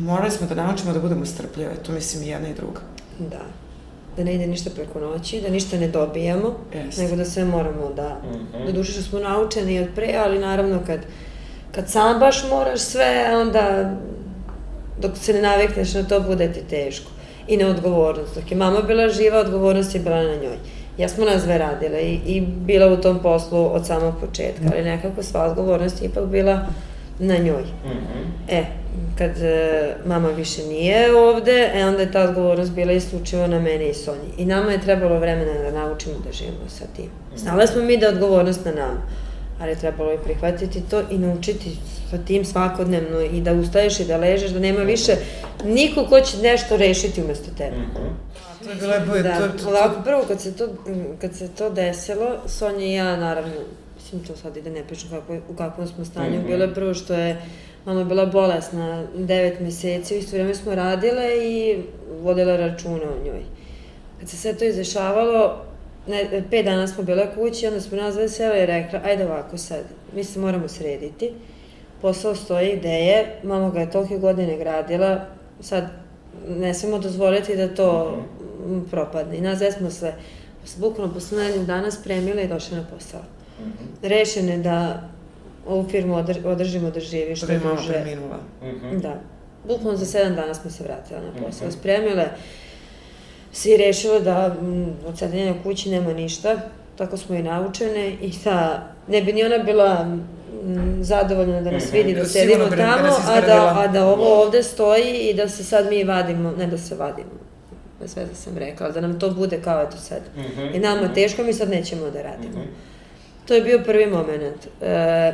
morali smo da naučimo da budemo strpljive, to mislim i jedna i druga. Da. Da ne ide ništa preko noći, da ništa ne dobijamo, Jeste. nego da sve moramo da... Mhm. Do duše što smo naučeni od pre, ali naravno kad, kad sam baš moraš sve, onda dok se ne navikneš na to, bude ti teško. I neodgovornost. Dok je mama bila živa, odgovornost je bila na njoj. Ja smo nas dve radile i, i bila u tom poslu od samog početka, ali nekako sva odgovornost je ipak bila na njoj. Mhm. E, kad e, mama više nije ovde, e onda je ta odgovornost bila isključivo na mene i Sonji. I nama je trebalo vremena da naučimo da živimo sa tim. Znala smo mi da je odgovornost na nama, ali je trebalo i prihvatiti to i naučiti sa tim svakodnevno i da ustaješ i da ležeš, da nema više niko ko će nešto rešiti umesto tebe. Mhm. To je Da, to, to, ovako prvo kad se to, kad se to desilo, Sonja i ja naravno, mislim to sad ide ne pričam kako, u kakvom smo stanju, Mhm. bilo je prvo što je mama bila bolesna devet meseci, u isto vreme smo radile i vodila računa o njoj. Kad se sve to izdešavalo, ne, pet dana smo bile kući, onda smo nas sele i rekla, ajde ovako sad, mi se moramo srediti, posao stoji gde je, mama ga je tolike godine gradila, sad ne smemo dozvoliti da to mm, propadne. I nas dve smo se bukvalno posle nedelju dana spremile i došle na posao. Mhm. Rešene da ovu firmu odr održimo da živi što što je mama može. preminula. Mhm. Da. Bukvalno za sedam dana smo se vratile na posao. Mhm. Spremile si rešile da mm, od sedenja kući nema ništa, tako smo i naučene i da ne bi ni ona bila mm, zadovoljna da nas Mhm. vidi, da Da sedimo da tamo, a da, a da ovo ovde stoji i da se sad mi vadimo, ne da se vadimo, bez veze sam rekla, da nam to bude kao eto sad. Mhm. I nama teško, mi sad nećemo da radimo. Mhm. To je bio prvi moment. E,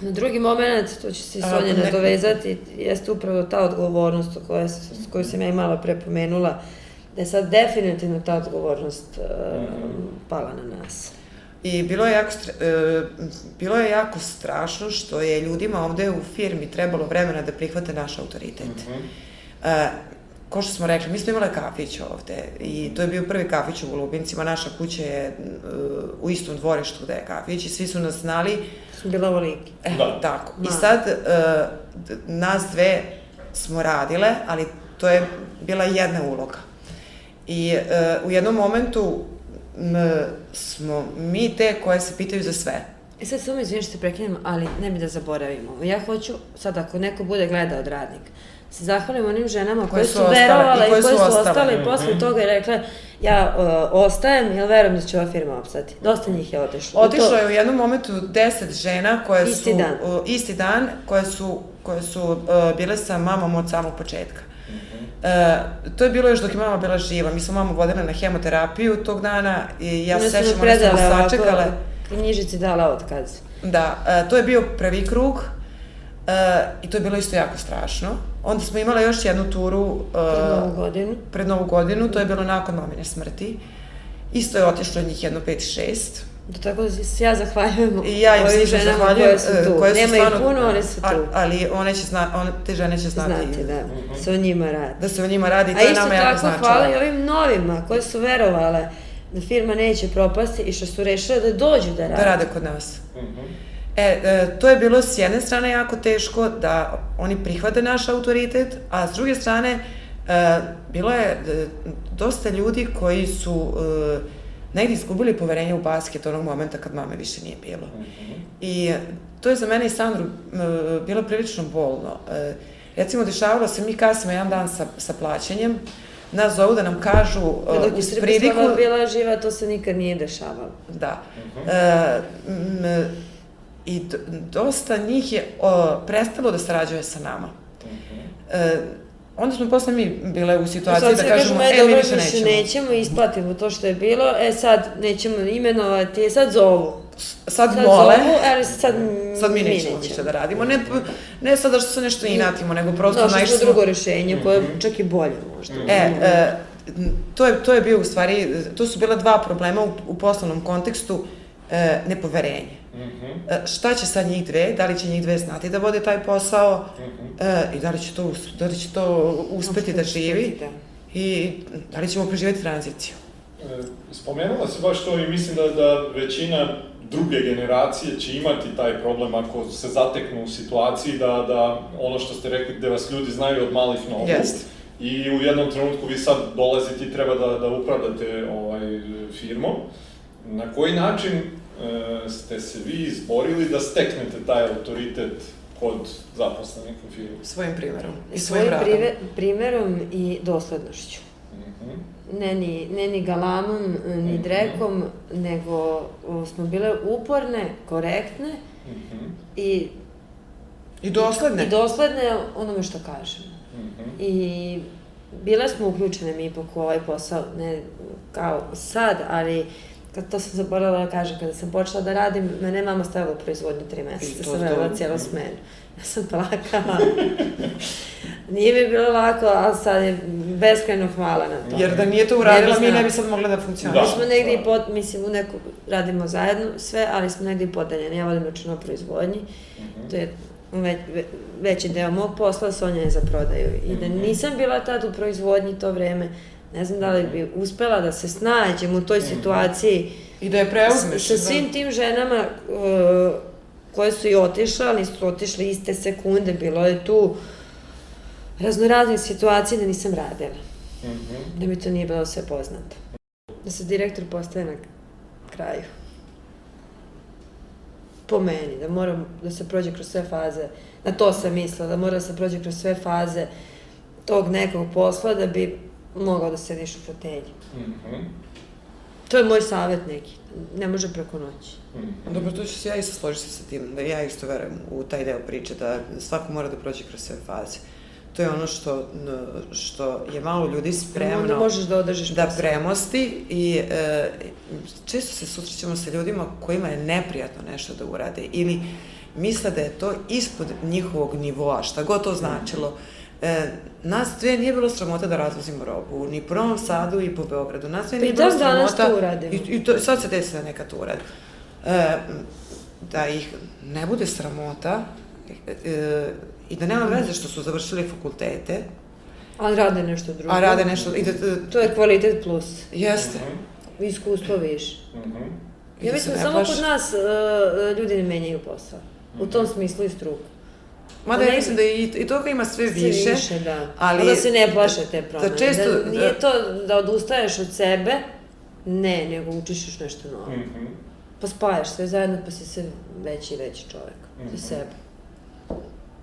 na drugi moment, to će se i Sonja ne- nadovezati, jeste upravo ta odgovornost o kojoj, s- koju sam ja i malo pre pomenula, da je sad definitivno ta odgovornost Mhm. pala na nas. I bilo je, jako, stra- e, bilo je jako strašno što je ljudima ovde u firmi trebalo vremena da prihvate naš autoritet. Mhm. E, ko što smo rekli, mi smo imali kafić ovde i to je bio prvi kafić u Golubincima, naša kuća je e, u istom dvorištu gde je kafić i svi su nas znali, Su bila ovoliki. e, Da. tako. I Ma. sad d- nas dve smo radile, ali to je bila jedna uloga. I e, u jednom momentu m, smo mi te koje se pitaju za sve. E sad samo izvijem što te prekinem, ali ne bi da zaboravimo. Ja hoću, sad ako neko bude gledao od radnik, se zahvalim onim ženama koje, Koje su su ostale verovale i koje su su ostale. ostale i posle Mhm. toga i rekle ja uh, ostajem jer verujem da će ova firma opstati. Dosta njih je otišlo. I to- Otišlo je u jednom momentu deset žena koje Isti su, dan. uh, isti dan, koje su, koje su uh, bile sa mamom od samog početka. Mhm. E, to je bilo još dok je mama bila živa. Mi smo mamu vodile na hemoterapiju tog dana i ja se sećam, one su nas predale ovako, sačekale. Knjižici dala otkaz. Da, e, to je bio prvi krug e, i to je bilo isto jako strašno. Onda smo imale još jednu turu e, Pred novu godinu. pred novu godinu, to je bilo nakon mamine smrti. Isto je otišlo njih jedno 5-6. Da tako da se ja zahvaljujem I ja im ovim se ženama zahvaljujem, koje su tu. koje su Nema stvarno, ih puno, ali su a- tu. ali one će zna, one, te žene će znati, Znate, da, Mhm. se o njima radi. da se o njima radi to A je isto nama jako tako značilo. hvala i ovim novima koje su verovale da firma neće propasti i što su rešile da dođu da rade. Da rade kod nas. Mhm. E, e, to je bilo s jedne strane jako teško da oni prihvate naš autoritet, a s druge strane e, bilo je e, dosta ljudi koji su e, negdje izgubili poverenje u basket onog momenta kad mame više nije bilo. Mhm. I to je za mene i Sandru e, bilo prilično bolno. E, recimo, dešavalo se, mi kasnimo jedan dan sa, sa plaćanjem, nas zovu da nam kažu e, Dok je uz Srbislava pridiku... bila živa, to se nikad nije dešavalo. Da. Mhm. E, m, I dosta njih je o, prestalo da sarađuje sa nama. Mhm. E, onda smo posle mi bile u situaciji da kažemo, e, e, mi više nećemo. nećemo, isplatimo to što je bilo, e sad nećemo imenovati, e sad zovu. Sad, Sad mole, zovu, ali sad, sad mi nećemo više da radimo. Ne, ne sad da što se nešto inatimo, nego prosto Našli smo drugo rešenje, koje je čak i bolje možda. E, e, to, je, to je bio u stvari, to su bila dva problema u, u poslovnom kontekstu, e, nepoverenje. Mhm. E, šta će sad njih dve, da li će njih dve znati da vode taj posao Mhm. e, i da li će to, da li će to uspeti da živi Da. i da li ćemo preživjeti tranziciju. E, Spomenula si baš to i mislim da, da većina druge generacije će imati taj problem ako se zateknu u situaciji da, da ono što ste rekli, gde vas ljudi znaju od malih nogu. Jest. I u jednom trenutku vi sad dolazite i treba da, da upravljate ovaj, firmom. Na koji način e, ste se vi izborili da steknete taj autoritet kod zaposlenih u firmi? Svojim primjerom i Svojim svojim radom. prive, primerom i doslednošću. Mhm. Ne ni, ne ni galamom, ni Mhm. drekom, nego o, smo bile uporne, korektne Mhm. i, I dosledne. i dosledne onome što kažemo. Mhm. I bile smo uključene mi ipak u ovaj posao, ne kao sad, ali kad to sam zaboravila da kažem, kada sam počela da radim, mene mama stavila u proizvodnju tri meseca, sam to- radila cijelu smenu. Ja sam plakala. Nije mi bilo lako, ali sad je beskrajno hvala na to. Jer da nije to uradila, mi ne bi sad mogla da Da. funkcionišemo. Mi smo negdje i pod, mislim, u neku, radimo zajedno sve, ali smo negdje i podeljeni. Ja vodim računa o proizvodnji, Mhm. to je ve, ve, veći deo mog posla, Sonja je za prodaju. I da Mhm. nisam bila tad u proizvodnji to vreme, ne znam da li bi uspela da se snađem u toj Mhm. situaciji I da je preuzmeš. sa da. svim tim ženama uh, koje su i otišle, ali nisu otišle iste sekunde, bilo je tu raznoraznih situacija da nisam radila Mhm. da mi to nije bilo sve poznato. Da se direktor postaje na kraju. Po meni, da moram da se prođe kroz sve faze, na to sam mislila, da mora da se prođe kroz sve faze tog nekog posla da bi mogao da sediš u fotelji. Mhm. To je moj savjet neki, ne može preko noći. Mhm. Dobro, tu ću se ja isto složiti sa tim, da ja isto verujem u taj deo priče, da svako mora da prođe kroz sve faze. To je ono što, što je malo ljudi spremno možeš da održiš da premosti i e, često se susrećemo sa ljudima kojima je neprijatno nešto da urade ili misle da je to ispod njihovog nivoa, šta god to značilo. E, nas dve nije bilo sramota da razvozimo robu, ni po Novom Sadu i po Beogradu. Nas dve Pa nije i bilo dan danas sramota. to uradimo. I, i to, sad se desi da neka to urade. E, da ih ne bude sramota e, i da nema veze što su završili fakultete, Ali rade nešto drugo. a rade nešto... I da, da, To je kvalitet plus. jeste. Iskustvo više. Mhm. I Ja da mislim, ne samo kod nas uh, ljudi ne menjaju posao. U tom smislu i struku. Mada ja mislim da i, i toga ima sve Sve više. više, da. ali- da se ne plaše te promene. da često- da nije da- to da odustaješ od sebe, ne, nego učiš još nešto novo. Mhm. Pa spajaš sve zajedno, pa si sve veći i veći čovek. Mhm. Za sebe.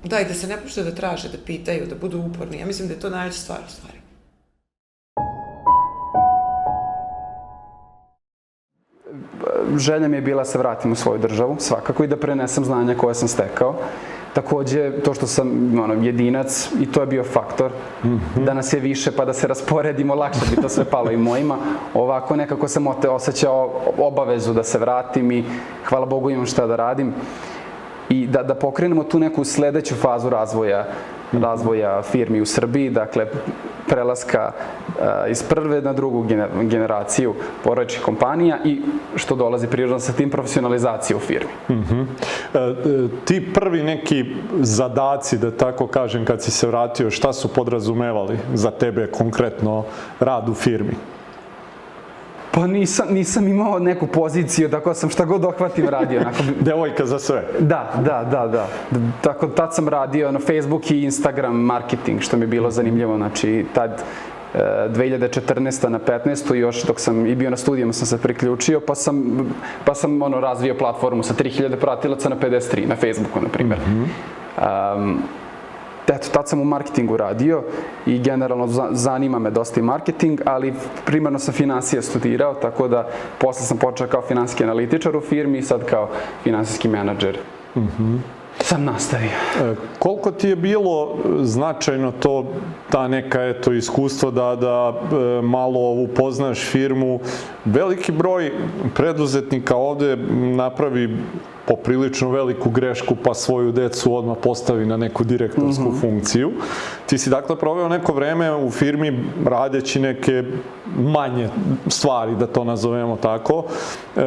Da, i da se ne puštaju da traže, da pitaju, da budu uporni. Ja mislim da je to najveća stvar u stvari. želja mi je bila da se vratim u svoju državu, svakako, i da prenesem znanja koje sam stekao. Takođe, to što sam ono, jedinac, i to je bio faktor, da nas je više pa da se rasporedimo, lakše bi to sve palo i mojima. Ovako nekako sam osjećao obavezu da se vratim i hvala Bogu imam šta da radim. I da, da pokrenemo tu neku sledeću fazu razvoja razvoja firmi u Srbiji, dakle prelaska a, iz prve na drugu gener- generaciju porodičnih kompanija i što dolazi prirodno sa tim profesionalizacije u firmi. E, e, ti prvi neki zadaci, da tako kažem, kad si se vratio, šta su podrazumevali za tebe konkretno rad u firmi? Pa nisam, nisam imao neku poziciju, tako da sam šta god dohvatim radio. Onako, Devojka za sve. Da, da, da, da. Tako, tad sam radio na Facebook i Instagram marketing, što mi je bilo zanimljivo. Znači, tad e, 2014. na 15. još dok sam i bio na studijama sam se priključio, pa sam, pa sam ono, razvio platformu sa 3000 pratilaca na 53, na Facebooku, na primjer. Um, Eto, tad sam u marketingu radio i generalno za- zanima me dosta i marketing, ali primarno sam finansije studirao, tako da posle sam počeo kao finansijski analitičar u firmi i sad kao finansijski menadžer. Sam nastavio. E, koliko ti je bilo značajno to, ta neka eto iskustvo da, da e, malo upoznaš firmu? Veliki broj preduzetnika ovde napravi poprilično veliku grešku pa svoju decu odmah postavi na neku direktorsku funkciju. Ti si dakle proveo neko vreme u firmi radeći neke manje stvari, da to nazovemo tako. E,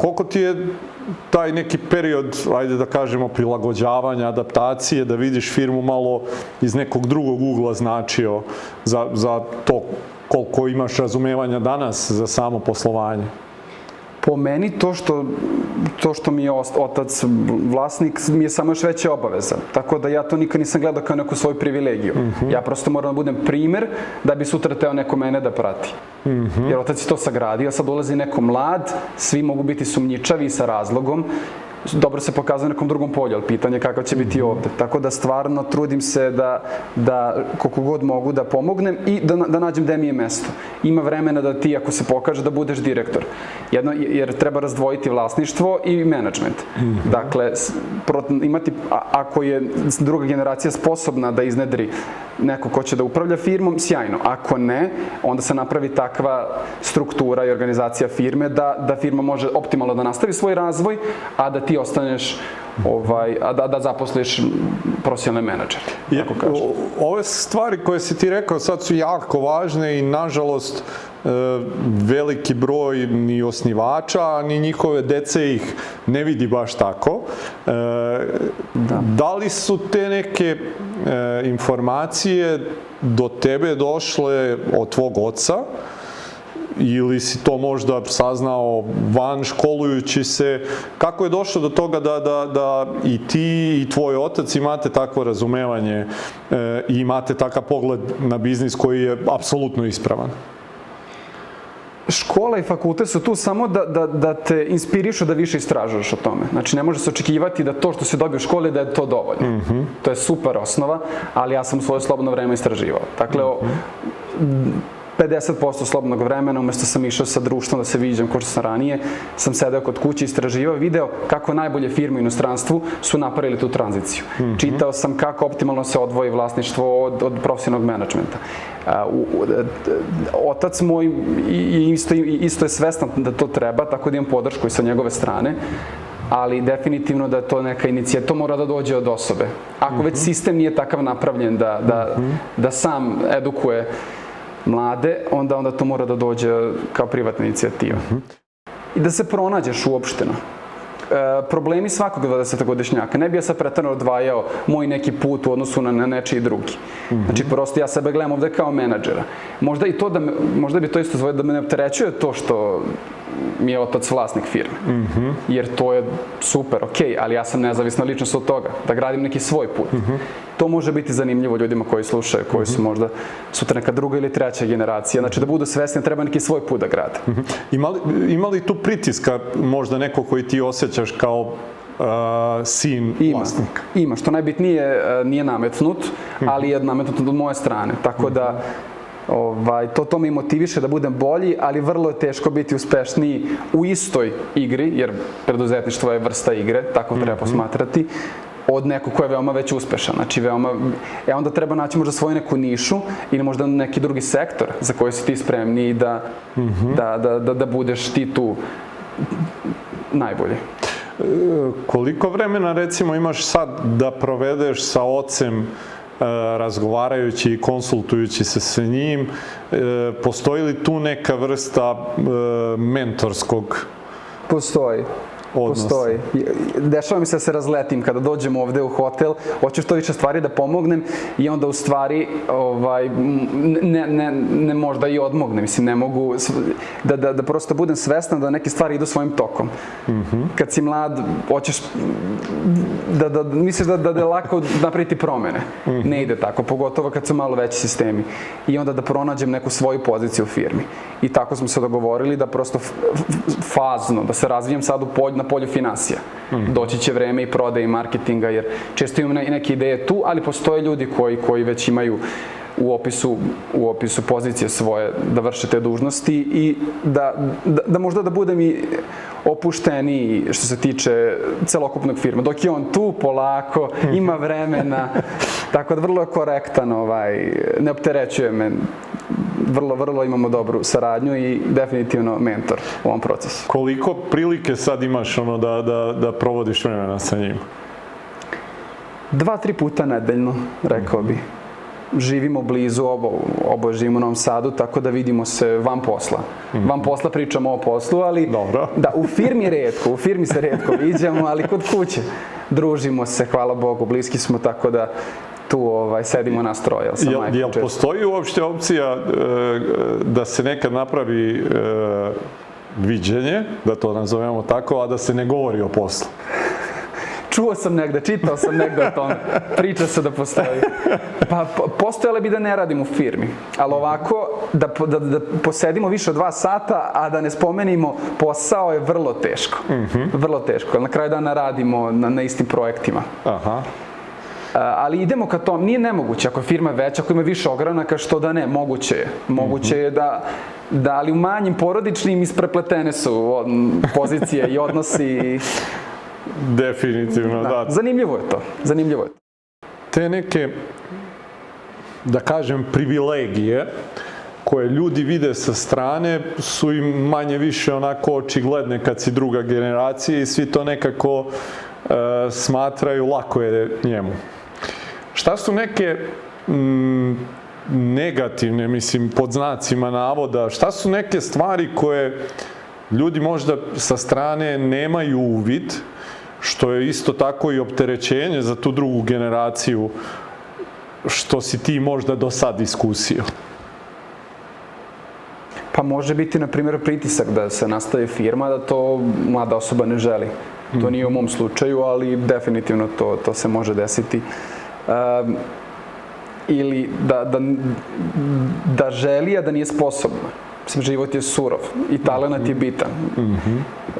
Koliko ti je taj neki period, ajde da kažemo, prilagođavanja, adaptacije, da vidiš firmu malo iz nekog drugog ugla značio za, za to koliko imaš razumevanja danas za samo poslovanje? Po meni to što, to što mi je otac vlasnik mi je samo još veća obaveza. Tako da ja to nikad nisam gledao kao neku svoju privilegiju. Ja prosto moram da budem primer da bi sutra teo neko mene da prati. Jer otac je to sagradio, sad ulazi neko mlad, svi mogu biti sumnjičavi sa razlogom dobro se pokazuje na nekom drugom polju, ali pitanje je kakav će biti ovde. Tako da stvarno trudim se da, da koliko god mogu da pomognem i da, da nađem gde mi je mesto. Ima vremena da ti, ako se pokaže, da budeš direktor. Jedno, jer treba razdvojiti vlasništvo i menadžment. Dakle, s- pro- imati, a, ako je druga generacija sposobna da iznedri neko ko će da upravlja firmom, sjajno. Ako ne, onda se napravi takva struktura i organizacija firme da, da firma može optimalno da nastavi svoj razvoj, a da ti ostaneš ovaj, a da, da zaposliš profesionalne menadžere. Tako kažem. ove stvari koje si ti rekao sad su jako važne i nažalost e, veliki broj ni osnivača, ni njihove dece ih ne vidi baš tako. E, da. li su te neke e, informacije do tebe došle od tvog oca ili si to možda saznao van školujući se, kako je došlo do toga da, da, da i ti i tvoj otac imate takvo razumevanje e, i imate takav pogled na biznis koji je apsolutno ispravan? Škola i fakultet su tu samo da, da, da te inspirišu da više istražuješ o tome. Znači, ne može se očekivati da to što si dobio u školi da je to dovoljno. To je super osnova, ali ja sam svoje slobodno vreme istraživao. Dakle, o, 50% slobodnog vremena, umesto sam išao sa društvom da se viđam kao što sam ranije, sam sedeo kod kuće, istraživao, video kako najbolje firme u inostranstvu su napravili tu tranziciju. Čitao sam kako optimalno se odvoji vlasništvo od, od profesionalnog menadžmenta. A, u, u, otac moj i, isto, isto je svestan da to treba, tako da imam podršku i sa njegove strane ali definitivno da je to neka inicijativa, to mora da dođe od osobe. Ako već sistem nije takav napravljen da, da, da sam edukuje mlade, onda onda to mora da dođe kao privatna inicijativa. I da se pronađeš uopšteno. E, problemi svakog 20-godišnjaka. Ne bi ja sad pretarno odvajao moj neki put u odnosu na, na nečiji drugi. Znači, prosto ja sebe gledam ovde kao menadžera. Možda i to da me, možda bi to isto zvoj da me ne opterećuje to što mi je otac vlasnik firme. Jer to je super, ok, ali ja sam nezavisna ličnost od toga, da gradim neki svoj put. To može biti zanimljivo ljudima koji slušaju, koji su možda sutra neka druga ili treća generacija. Znači da budu svesni da treba neki svoj put da grade. Ima li, ima li tu pritiska možda neko koji ti osjećaš kao uh, sin Ima, vlasnika? ima. Što najbitnije nije nametnut, ali je nametnut od moje strane. Tako da Ovaj, to, to me motiviše da budem bolji, ali vrlo je teško biti uspešniji u istoj igri, jer preduzetništvo je vrsta igre, tako treba posmatrati, od nekog ko je veoma već uspešan. Znači, veoma, e onda treba naći možda svoju neku nišu ili možda neki drugi sektor za koji si ti spremni da, da, da, da, da budeš ti tu najbolji. Koliko vremena recimo imaš sad da provedeš sa ocem e, razgovarajući i konsultujući se sa njim, e, postoji li tu neka vrsta e, mentorskog Postoji. Odnosa. Postoji. Dešava mi se da se razletim kada dođem ovde u hotel, hoću što više stvari da pomognem i onda u stvari ovaj, ne, ne, ne možda i odmognem, mislim ne mogu da, da, da prosto budem svestan da neke stvari idu svojim tokom. Kad si mlad, hoćeš da, da, misliš da, da, da je lako napraviti promene. Ne ide tako, pogotovo kad su malo veći sistemi. I onda da pronađem neku svoju poziciju u firmi. I tako smo se dogovorili da prosto fazno, da se razvijem sad u polju, na polju finansija. Doći će vreme i prodaje i marketinga, jer često imam ne, neke ideje tu, ali postoje ljudi koji, koji već imaju u opisu, u opisu pozicije svoje da vrše te dužnosti i da, da, da možda da budem i opušteniji što se tiče celokupnog firma. Dok je on tu polako, ima vremena, tako da vrlo je korektan, ovaj, ne opterećuje me. Vrlo, vrlo imamo dobru saradnju i definitivno mentor u ovom procesu. Koliko prilike sad imaš ono da, da, da provodiš vremena sa njim? Dva, tri puta nedeljno, rekao bi. Živimo blizu, obo, oboje živimo u Novom Sadu, tako da vidimo se van posla. Van posla pričamo o poslu, ali Dobro. da, u firmi redko, u firmi se redko viđamo, ali kod kuće družimo se, hvala Bogu, bliski smo, tako da tu ovaj, sedimo nas troje. jel, Sa Jel, jel često. postoji uopšte opcija e, da se nekad napravi e, viđenje, da to nazovemo tako, a da se ne govori o poslu. Čuo sam negde, čitao sam negde o tome. Priča se da postoji. Pa po- postojale bi da ne radim u firmi. Ali ovako, da, da, da posedimo više od dva sata, a da ne spomenimo posao je vrlo teško. Vrlo teško. Na kraju dana radimo na, na istim projektima. Aha. A, ali idemo ka tom, nije nemoguće, ako je firma veća, ako ima više ogranaka, što da ne, moguće je. Moguće je da, da ali u manjim porodičnim isprepletene su o, m, pozicije i odnosi. Definitivno, da. Da, zanimljivo je to, zanimljivo je to. Te neke, da kažem, privilegije koje ljudi vide sa strane su im manje više onako očigledne kad si druga generacija i svi to nekako e, smatraju lako je njemu. Šta su neke mm, negativne, mislim, pod znacima navoda, šta su neke stvari koje ljudi možda sa strane nemaju uvid, što je isto tako i opterećenje za tu drugu generaciju, što si ti možda do sad iskusio? Pa može biti, na primjer, pritisak da se nastaje firma, da to mlada osoba ne želi. To nije u mom slučaju, ali definitivno to, to se može desiti. Um, ili da, da, da želi, a da nije sposobna. Mislim, život je surov i talenat je bitan.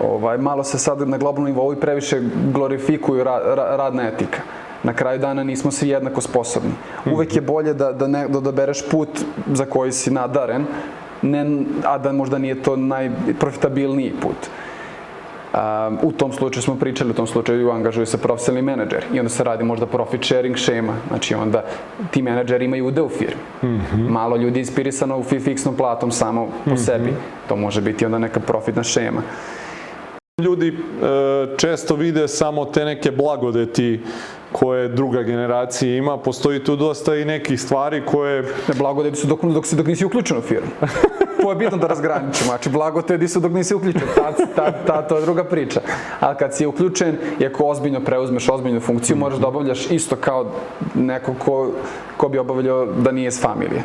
ovaj, malo se sad na globalnom nivou i previše glorifikuju ra, ra, radna etika. Na kraju dana nismo svi jednako sposobni. Uvek je bolje da, da, ne, da odabereš put za koji si nadaren, ne, a da možda nije to najprofitabilniji put. Um, u tom slučaju smo pričali, u tom slučaju angažuju se profesionalni menadžer i onda se radi možda profit sharing šema, znači onda ti menadžeri imaju ude u firmi. Malo ljudi je inspirisano u fi- fiksnom platom samo po sebi, to može biti onda neka profitna šema. Ljudi e, često vide samo te neke blagodeti koje druga generacija ima. Postoji tu dosta i nekih stvari koje Ne, blagodeti su dok, dok, si, dok nisi uključen u firmu. to je bitno da razgraničimo. Znači, blagotedi su dok nisi uključen. Ta, ta, ta, to je druga priča. Ali kad si uključen i ako ozbiljno preuzmeš ozbiljnu funkciju, moraš da obavljaš isto kao neko ko, ko bi obavljao da nije iz familije.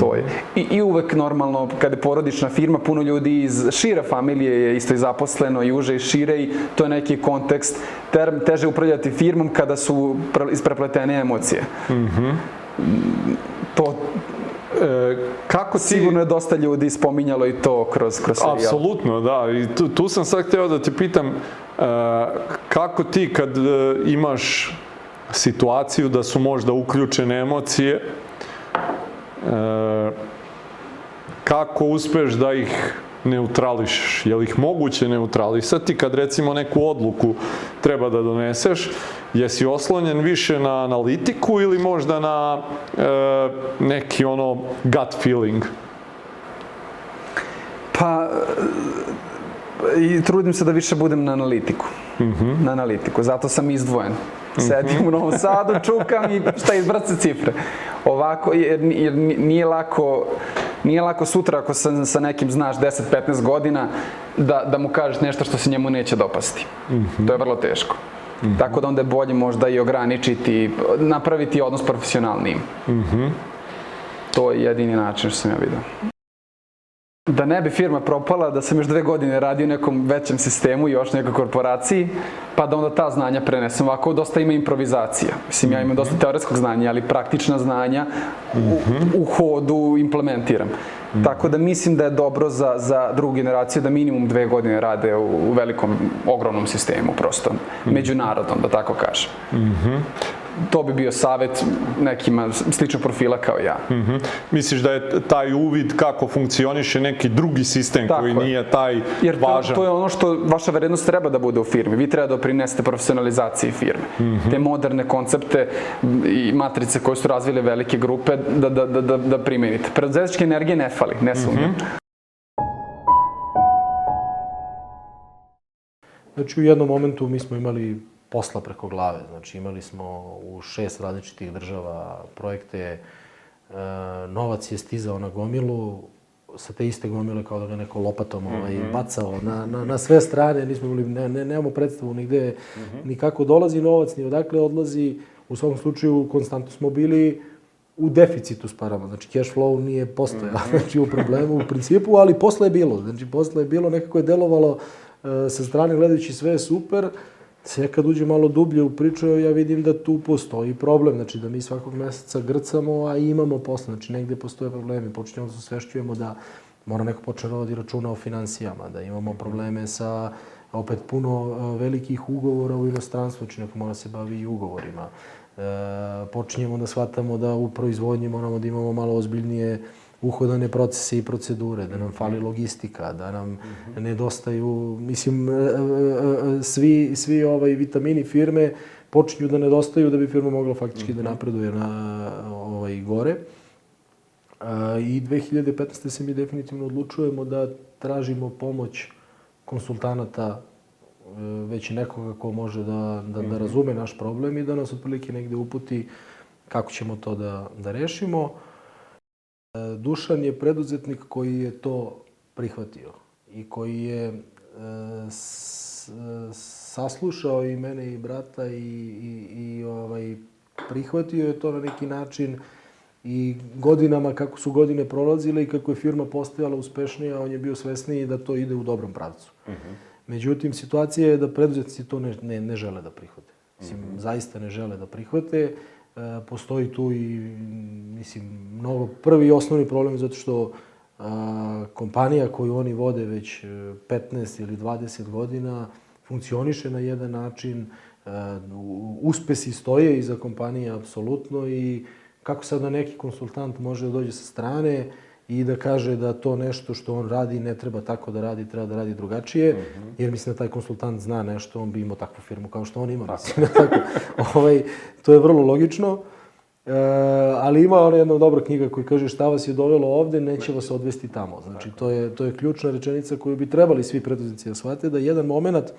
To je. I, I uvek normalno, kada je porodična firma, puno ljudi iz šire familije je isto i zaposleno i uže i šire i to je neki kontekst. Ter, teže upravljati firmom kada su pre- isprepletene emocije. To, e, kako ti... Sigurno je dosta ljudi spominjalo i to kroz, kroz serijal. Apsolutno, da. I tu, tu sam sad hteo da te pitam, e, kako ti kad e, imaš situaciju da su možda uključene emocije, e, kako uspeš da ih neutrališeš? Je li ih moguće neutralisati kad recimo neku odluku treba da doneseš? Jesi oslonjen više na analitiku ili možda na e, neki ono gut feeling? Pa, i trudim se da više budem na analitiku. Na analitiku, zato sam izdvojen. Sedim u Novom Sadu, čukam i šta izbrace cifre. Ovako, jer, jer nije lako, nije lako sutra ako sa, sa nekim znaš 10-15 godina da, da mu kažeš nešto što se njemu neće dopasti. To je vrlo teško. Tako da onda je bolje možda i ograničiti, napraviti odnos profesionalnijim. To je jedini način što sam ja vidio. Da ne bi firma propala, da sam još dve godine radio u nekom većem sistemu i još nekoj korporaciji, pa da onda ta znanja prenesem. Ovako dosta ima improvizacija. Mislim, ja imam dosta teoretskog znanja, ali praktična znanja u, u hodu implementiram. Tako da mislim da je dobro za, za drugu generaciju da minimum dve godine rade u, u velikom, ogromnom sistemu, prosto, međunarodnom, da tako kažem. To bi bio savet nekima sličnog profila kao ja. Mhm. Misliš da je taj uvid kako funkcioniše neki drugi sistem Tako koji je. nije taj Jer to, važan? to je ono što vaša vrednost treba da bude u firmi. Vi treba da doprinesete profesionalizaciji firme. Te moderne koncepte i matrice koje su razvile velike grupe da, da, da, da, da primenite. Preduzetničke energije ne fali, ne sumnjam. Znači u jednom momentu mi smo imali posla preko glave. Znači imali smo u šest različitih država projekte, e, novac je stizao na gomilu, sa te iste gomile kao da ga neko lopatom ovaj, bacao na, na, na sve strane, nismo imali, ne, ne, nemamo predstavu nigde, ni kako dolazi novac, ni odakle odlazi. U svakom slučaju, konstantno smo bili u deficitu s parama. Znači, cash flow nije postojao, znači u problemu u principu, ali posle je bilo. Znači, posle je bilo, nekako je delovalo e, sa strane gledajući sve je super, sve kad uđe malo dublje u priču, ja vidim da tu postoji problem, znači da mi svakog meseca grcamo, a imamo posle, znači negde postoje problemi, počinjemo da se osvešćujemo da mora neko počne da računa o financijama, da imamo probleme sa opet puno e, velikih ugovora u inostranstvu, znači neko mora se bavi i ugovorima. E, počinjemo da shvatamo da u proizvodnji moramo da imamo malo ozbiljnije uhodane procese i procedure, da nam fali logistika, da nam nedostaju, mislim, e, e, e, svi, svi ovaj vitamini firme počinju da nedostaju da bi firma mogla faktički da napreduje na ovaj gore. I 2015. se mi definitivno odlučujemo da tražimo pomoć konsultanata već nekoga ko može da, da, da razume naš problem i da nas otprilike negde uputi kako ćemo to da, da rešimo. Dušan je preduzetnik koji je to prihvatio i koji je e, s, saslušao i mene i brata i, i, i ovaj, prihvatio je to na neki način i godinama, kako su godine prolazile i kako je firma postajala uspešnija, on je bio svesniji da to ide u dobrom pravcu. Uh -huh. Međutim, situacija je da preduzetnici to ne, ne, ne žele da prihvate. Mislim, uh -huh. zaista ne žele da prihvate. E, postoji tu i, mislim, mnogo, prvi i osnovni problem je zato što a, kompanija koju oni vode već 15 e, ili 20 godina funkcioniše na jedan način, e, uspesi stoje iza kompanije apsolutno i kako sad da neki konsultant može da dođe sa strane i da kaže da to nešto što on radi ne treba tako da radi, treba da radi drugačije, mm -hmm. jer mislim da taj konsultant zna nešto, on bi imao takvu firmu kao što on ima. Mislim, tako. ovaj, to je vrlo logično. E, ali ima ona jedna dobra knjiga koja kaže šta vas je dovelo ovde, neće vas odvesti tamo. Znači, to je, to je ključna rečenica koju bi trebali svi preduzetnici da shvate, da jedan moment e,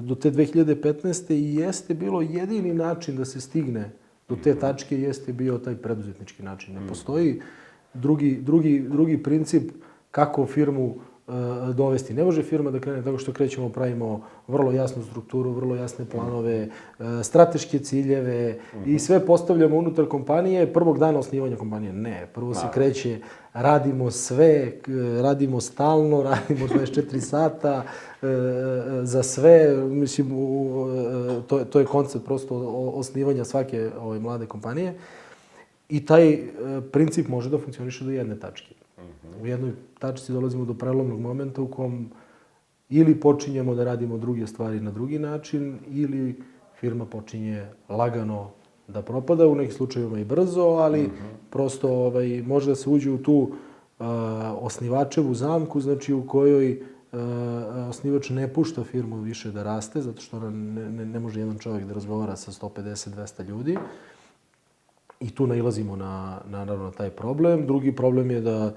do te 2015. i jeste bilo jedini način da se stigne do te tačke jeste bio taj preduzetnički način. Ne postoji drugi, drugi, drugi princip kako firmu dovesti. Ne može firma da krene tako što krećemo, pravimo vrlo jasnu strukturu, vrlo jasne planove, e, strateške ciljeve i sve postavljamo unutar kompanije prvog dana osnivanja kompanije. Ne, prvo se kreće, radimo sve, radimo stalno, radimo 24 sata, e, za sve, mislim, to, to je koncept prosto osnivanja svake ove mlade kompanije. I taj princip može da funkcioniše do jedne tačke. U jednoj tačci dolazimo do prelomnog momenta u kom ili počinjemo da radimo druge stvari na drugi način, ili firma počinje lagano da propada, u nekih slučajevima i brzo, ali mm -hmm. prosto ovaj, može da se uđe u tu uh, osnivačevu zamku, znači u kojoj uh, osnivač ne pušta firmu više da raste, zato što ne, ne, ne može jedan čovjek da razgovara sa 150-200 ljudi. I tu nailazimo na, na, naravno, na taj problem. Drugi problem je da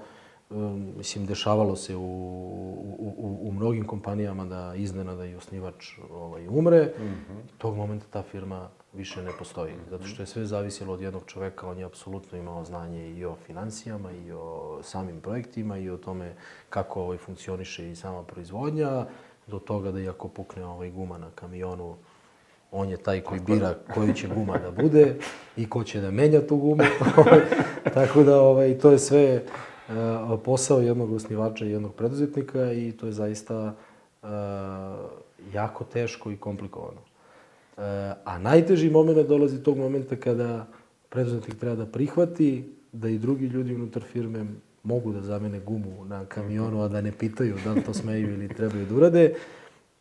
mislim, dešavalo se u, u, u, u mnogim kompanijama da iznenada i osnivač ovaj, umre. Mm -hmm. Tog momenta ta firma više ne postoji. Zato što je sve zavisilo od jednog čoveka. On je apsolutno imao znanje i o financijama, i o samim projektima, i o tome kako ovaj, funkcioniše i sama proizvodnja. Do toga da iako pukne ovaj guma na kamionu, on je taj koji bira koji će guma da bude i ko će da menja tu gumu. Tako da ovaj, to je sve posao jednog osnivača i jednog preduzetnika i to je zaista e, jako teško i komplikovano. E, a najteži moment dolazi tog momenta kada preduzetnik treba da prihvati da i drugi ljudi unutar firme mogu da zamene gumu na kamionu, a da ne pitaju da li to smeju ili trebaju da urade.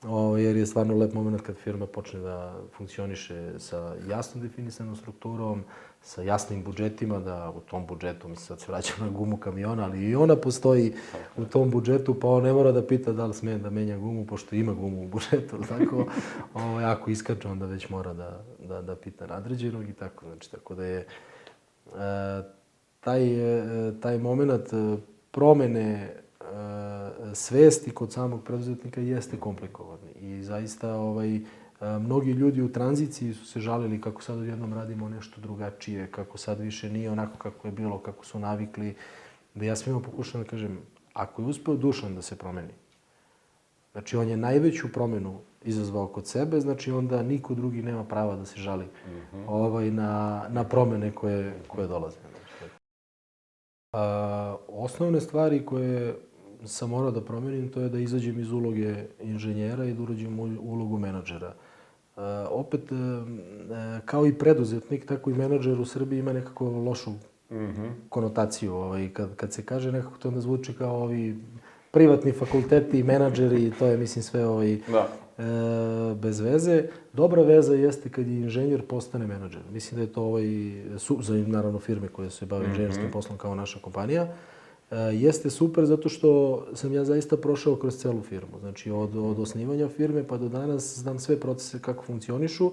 O, jer je stvarno lep moment kad firma počne da funkcioniše sa jasno definisanom strukturom, sa jasnim budžetima, da u tom budžetu, mi sad se vraćamo na gumu kamiona, ali i ona postoji u tom budžetu, pa on ne mora da pita da li smije da menja gumu, pošto ima gumu u budžetu, tako, ovo, ako iskače, onda već mora da, da, da pita nadređenog i tako, znači, tako da je e, taj, e, taj moment e, promene e, svesti kod samog preduzetnika jeste komplikovan i zaista ovaj, Mnogi ljudi u tranziciji su se žalili kako sad odjednom radimo nešto drugačije, kako sad više nije onako kako je bilo, kako su navikli. Da ja svima pokušam da kažem, ako je uspeo Dušan da se promeni, Znači, on je najveću promenu izazvao kod sebe, znači onda niko drugi nema prava da se žali ovaj, na, na promene koje, koje dolaze. Znači, a, osnovne stvari koje sam morao da promenim, to je da izađem iz uloge inženjera i da uđem u ulogu menadžera. E, opet, e, e, kao i preduzetnik, tako i menadžer u Srbiji ima nekako lošu konotaciju. Ovaj, kad, kad se kaže nekako to onda zvuči kao ovi privatni fakulteti, menadžeri, to je mislim sve ovaj, Da. e, bez veze. Dobra veza jeste kad je inženjer postane menadžer. Mislim da je to ovaj, su, za naravno firme koje se bave inženjerskim poslom kao naša kompanija. E, jeste super zato što sam ja zaista prošao kroz celu firmu. Znači od, od osnivanja firme pa do danas znam sve procese kako funkcionišu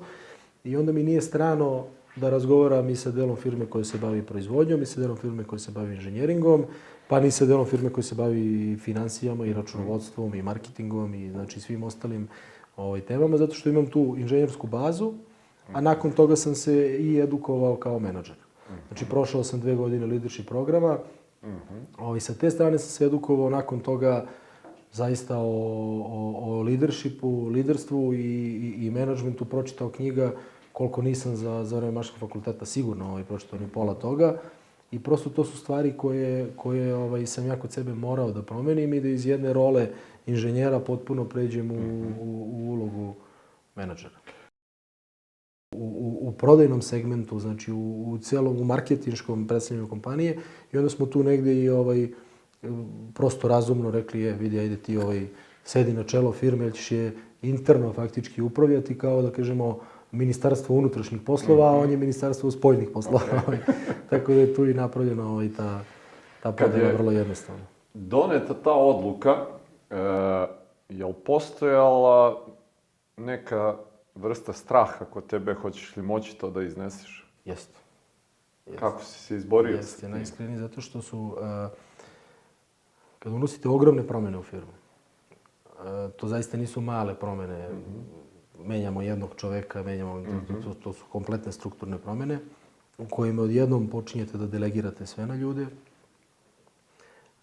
i onda mi nije strano da razgovaram i sa delom firme koja se bavi proizvodnjom i sa delom firme koja se bavi inženjeringom, pa ni sa delom firme koja se bavi financijama i računovodstvom i marketingom i znači svim ostalim ovaj, temama, zato što imam tu inženjersku bazu, a nakon toga sam se i edukovao kao menadžer. Znači, prošao sam dve godine leadership programa, ovaj, sa te strane sam se edukovao nakon toga zaista o, o, o leadershipu, liderstvu i, i, i menadžmentu, pročitao knjiga koliko nisam za, za vreme Maškog fakulteta sigurno ovaj, pročitao ni pola toga. I prosto to su stvari koje, koje ovaj, sam ja kod sebe morao da promenim i da iz jedne role inženjera potpuno pređem u, u, u ulogu menadžera. U, u, prodajnom segmentu, znači u, u celom, u marketinškom predstavljanju kompanije i onda smo tu negde i ovaj, prosto razumno rekli, je, vidi, ajde ti ovaj, sedi na čelo firme, jer ćeš je interno faktički upravljati kao da kažemo ministarstvo unutrašnjih poslova, a on je ministarstvo spoljnih poslova. Okay. Tako da je tu i napravljena ovaj, ta, ta podela je- vrlo jednostavno. Doneta ta odluka, e, je li postojala neka vrsta straha kod tebe, hoćeš li moći to da izneseš? Jeste. Jeste. Kako si se izborio? Jeste, najiskreniji zato što su, uh, kad unosite ogromne promene u firmu, uh, to zaista nisu male promene, menjamo jednog čoveka, menjamo, to, to su kompletne strukturne promene, u kojima odjednom počinjete da delegirate sve na ljude.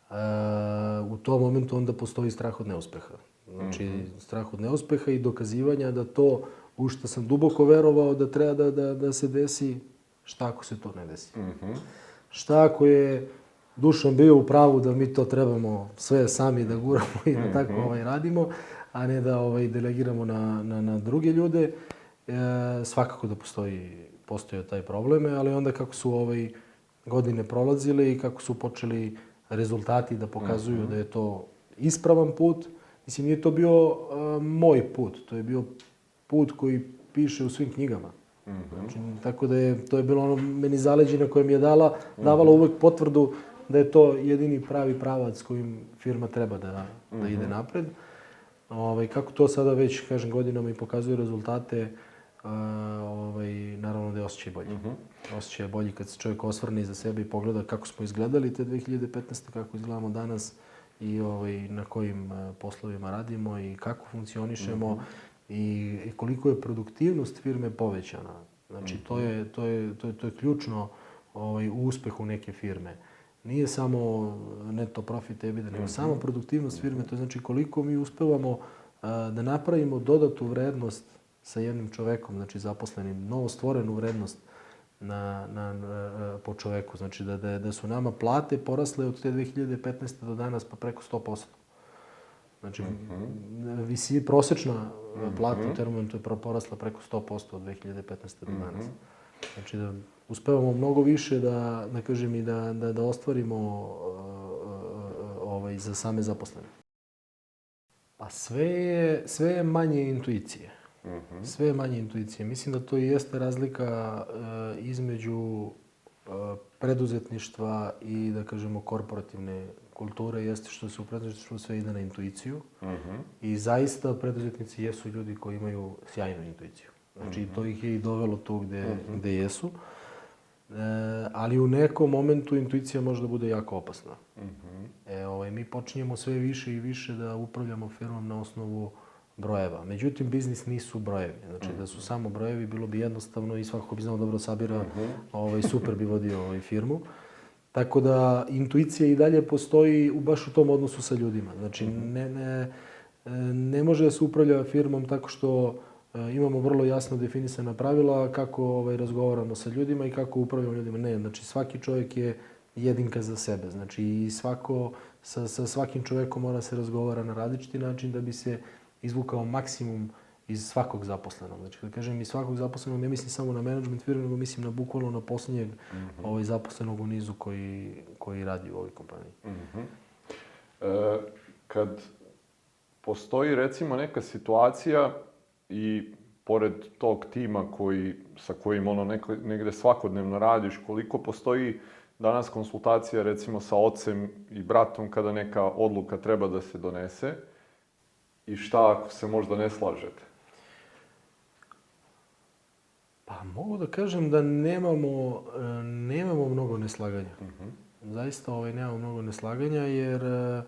Uh, u tom momentu onda postoji strah od neuspeha. Znači, strah od neuspeha i dokazivanja da to u što sam duboko verovao da treba da, da, da se desi, šta ako se to ne desi? Šta ako je Dušan bio u pravu da mi to trebamo sve sami da guramo i da tako ovaj, radimo, a ne da ovaj, delegiramo na, na, na druge ljude. E, svakako da postoji, postoji taj probleme, ali onda kako su ovaj, godine prolazile i kako su počeli rezultati da pokazuju da je to ispravan put, mislim nije to bio e, moj put, to je bio put koji piše u svim knjigama. Znači, tako da je, to je bilo ono meni zaleđe koje mi je dala, davala uvek potvrdu da je to jedini pravi pravac kojim firma treba da, da ide napred. Ovaj, kako to sada već, kažem, godinama i pokazuje rezultate, a, ovaj, naravno da je osjećaj bolji. Osjećaj je bolji kad se čovjek osvrne iza sebe i pogleda kako smo izgledali te 2015. kako izgledamo danas i ovaj, na kojim poslovima radimo i kako funkcionišemo i, i koliko je produktivnost firme povećana. Znači, to je, to je, to je, to je ključno ovaj, u uspehu neke firme. Nije samo neto profit EBITDA, nego samo produktivnost firme. To je znači koliko mi uspevamo a, da napravimo dodatu vrednost sa jednim čovekom, znači zaposlenim, novo stvorenu vrednost na, na, na, po čoveku. Znači da, da, da su nama plate porasle od te 2015. do danas pa preko 100%. Znači, visi, prosečna plata u Termomentu je porasla preko 100% od 2015. do danas. Znači da uspevamo mnogo više da, da kažem i da, da, da ostvarimo uh, uh, ovaj, za same zaposlene. Pa sve je, sve je manje intuicije. Sve je manje intuicije. Mislim da to i jeste razlika uh, između uh, preduzetništva i, da kažemo, korporativne kulture, jeste što se u preduzetništvu sve ide na intuiciju. I zaista preduzetnici jesu ljudi koji imaju sjajnu intuiciju. Znači, to ih je i dovelo tu gde, gde jesu. E, ali u nekom momentu intuicija može da bude jako opasna. E, ovaj, mi počinjemo sve više i više da upravljamo firmom na osnovu brojeva. Međutim, biznis nisu brojevi. Znači, da su samo brojevi, bilo bi jednostavno i svako ko bi znao dobro sabira, ovaj, super bi vodio ovaj, firmu. Tako da intuicija i dalje postoji u baš u tom odnosu sa ljudima. Znači, ne, ne, E, Ne može da se upravlja firmom tako što e, imamo vrlo jasno definisana pravila kako ovaj, razgovaramo sa ljudima i kako upravljamo ljudima. Ne, znači svaki čovjek je jedinka za sebe. Znači i svako, sa, sa svakim čovjekom mora se razgovara na različiti način da bi se izvukao maksimum iz svakog zaposlenog. Znači, kad kažem iz svakog zaposlenog, ne mislim samo na management firme, nego mislim na bukvalno na posljednjeg ovaj, zaposlenog u nizu koji, koji radi u ovoj kompaniji. E, kad postoji recimo neka situacija i pored tog tima koji, sa kojim ono neko, negde svakodnevno radiš, koliko postoji danas konsultacija recimo sa ocem i bratom kada neka odluka treba da se donese i šta ako se možda ne slažete? Pa mogu da kažem da nemamo, e, nemamo mnogo neslaganja. Zaista ovaj, nemamo mnogo neslaganja jer e,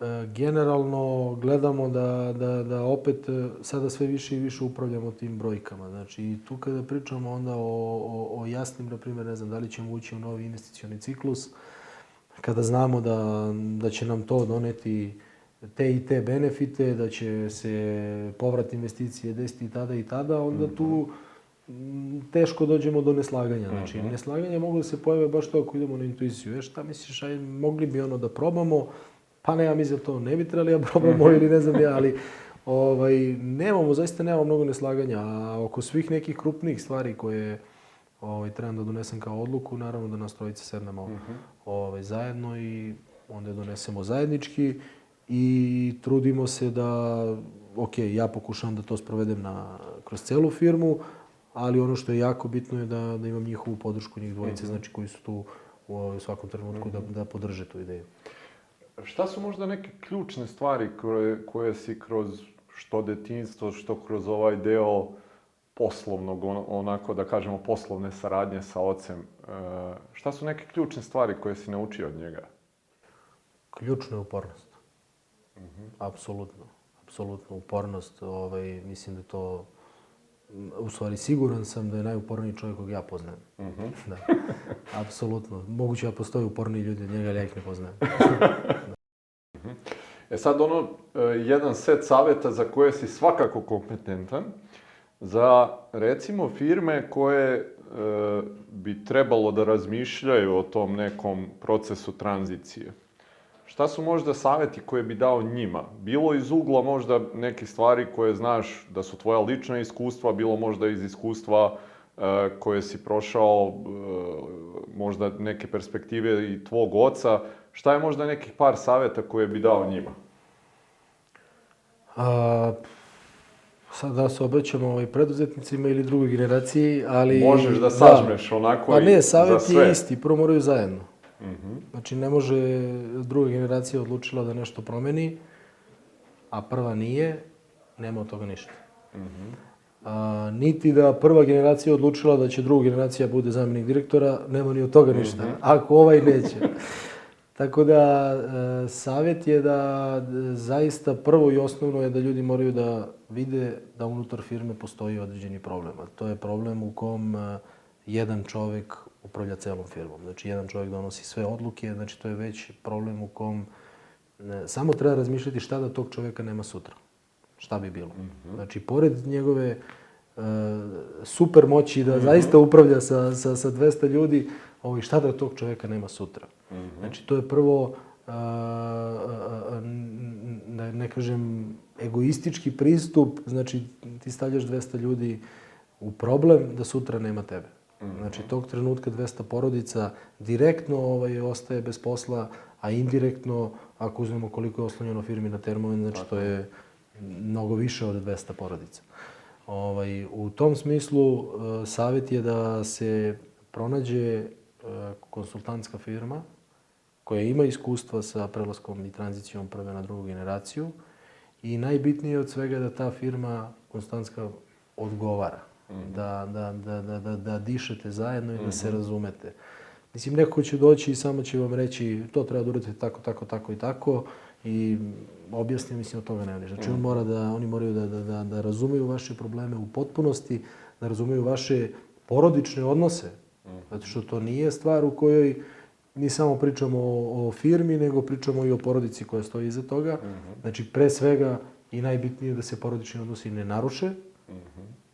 e, generalno gledamo da, da, da opet sada sve više i više upravljamo tim brojkama. Znači i tu kada pričamo onda o, o, o jasnim, na primjer, ne znam, da li ćemo ući u novi investicioni ciklus, kada znamo da, da će nam to doneti te i te benefite, da će se povrat investicije desiti i tada i tada, onda tu m, teško dođemo do neslaganja. Znači, neslaganja mogu da se pojave baš to ako idemo na intuiciju. E, šta misliš, aj, mogli bi ono da probamo, pa ne, ja mislim da to ne bi trebali da probamo ili ne znam ja, ali ovaj, nemamo, zaista nemamo mnogo neslaganja. A oko svih nekih krupnih stvari koje ovaj, trebam da donesem kao odluku, naravno da nas trojice sednemo ovaj, zajedno i onda je donesemo zajednički i trudimo se da, ok, ja pokušavam da to sprovedem na, kroz celu firmu, ali ono što je jako bitno je da, da imam njihovu podršku, njih dvojice, znači koji su tu u, svakom trenutku da, da podrže tu ideju. Šta su možda neke ključne stvari koje, koje si kroz što detinstvo, što kroz ovaj deo poslovnog, on- onako da kažemo poslovne saradnje sa ocem, e, šta su neke ključne stvari koje si naučio od njega? Ključna je upornost. Apsolutno. Apsolutno upornost. Ovaj, mislim da to u stvari siguran sam da je najuporniji čovjek kog ja poznajem. Da. Apsolutno. Moguće da postoje uporniji ljudi od njega, ali ja ih ne poznajem. E sad ono, e, jedan set savjeta za koje si svakako kompetentan, za recimo firme koje e, bi trebalo da razmišljaju o tom nekom procesu tranzicije. Šta su možda savjeti koje bi dao njima? Bilo iz ugla možda neke stvari koje znaš da su tvoja lična iskustva, bilo možda iz iskustva e, koje si prošao, e, možda neke perspektive i tvog oca. Šta je možda nekih par savjeta koje bi dao njima? A, sad da se obraćamo ovaj preduzetnicima ili drugoj generaciji, ali... Možeš da sažmeš onako Pa i ne, za sve. Je isti, prvo moraju zajedno. Znači ne može druga generacija odlučila da nešto promeni, a prva nije, nema od toga ništa. Mhm. A, niti da prva generacija odlučila da će druga generacija bude zamjenik direktora, nema ni od toga ništa, Mhm. ako ovaj neće. Tako da, e, savjet je da e, zaista prvo i osnovno je da ljudi moraju da vide da unutar firme postoji određeni problem. A to je problem u kom e, jedan čovjek upravlja celom firmom. Znači, jedan čovjek donosi sve odluke, znači to je već problem u kom e, samo treba razmišljati šta da tog čovjeka nema sutra. Šta bi bilo. Znači, pored njegove e, super moći da zaista upravlja sa, sa, sa 200 ljudi, ovaj, šta da tog čovjeka nema sutra. Znači, to je prvo, a, a, a, n- da ne kažem, egoistički pristup, znači ti stavljaš 200 ljudi u problem da sutra nema tebe. Znači, tog trenutka 200 porodica direktno ovaj, ostaje bez posla, a indirektno, ako uzmemo koliko je oslonjeno firmi na termomen, znači to je mnogo više od 200 porodica. Ovaj, u tom smislu, e, savjet je da se pronađe e, konsultantska firma koja ima iskustva sa prelaskom i tranzicijom prve na drugu generaciju i najbitnije od svega je da ta firma konsultantska odgovara. Da, da, da, da, da, da dišete zajedno i da se razumete. Mislim, neko će doći i samo će vam reći to treba da uradite tako, tako, tako i tako i objasnio, mislim, od toga nema ništa. Znači, on mora da, oni moraju da, da, da, da razumeju vaše probleme u potpunosti, da razumeju vaše porodične odnose. Zato što to nije stvar u kojoj mi samo pričamo o, o firmi, nego pričamo i o porodici koja stoji iza toga. Znači, pre svega, i najbitnije je da se porodični odnosi ne naruše.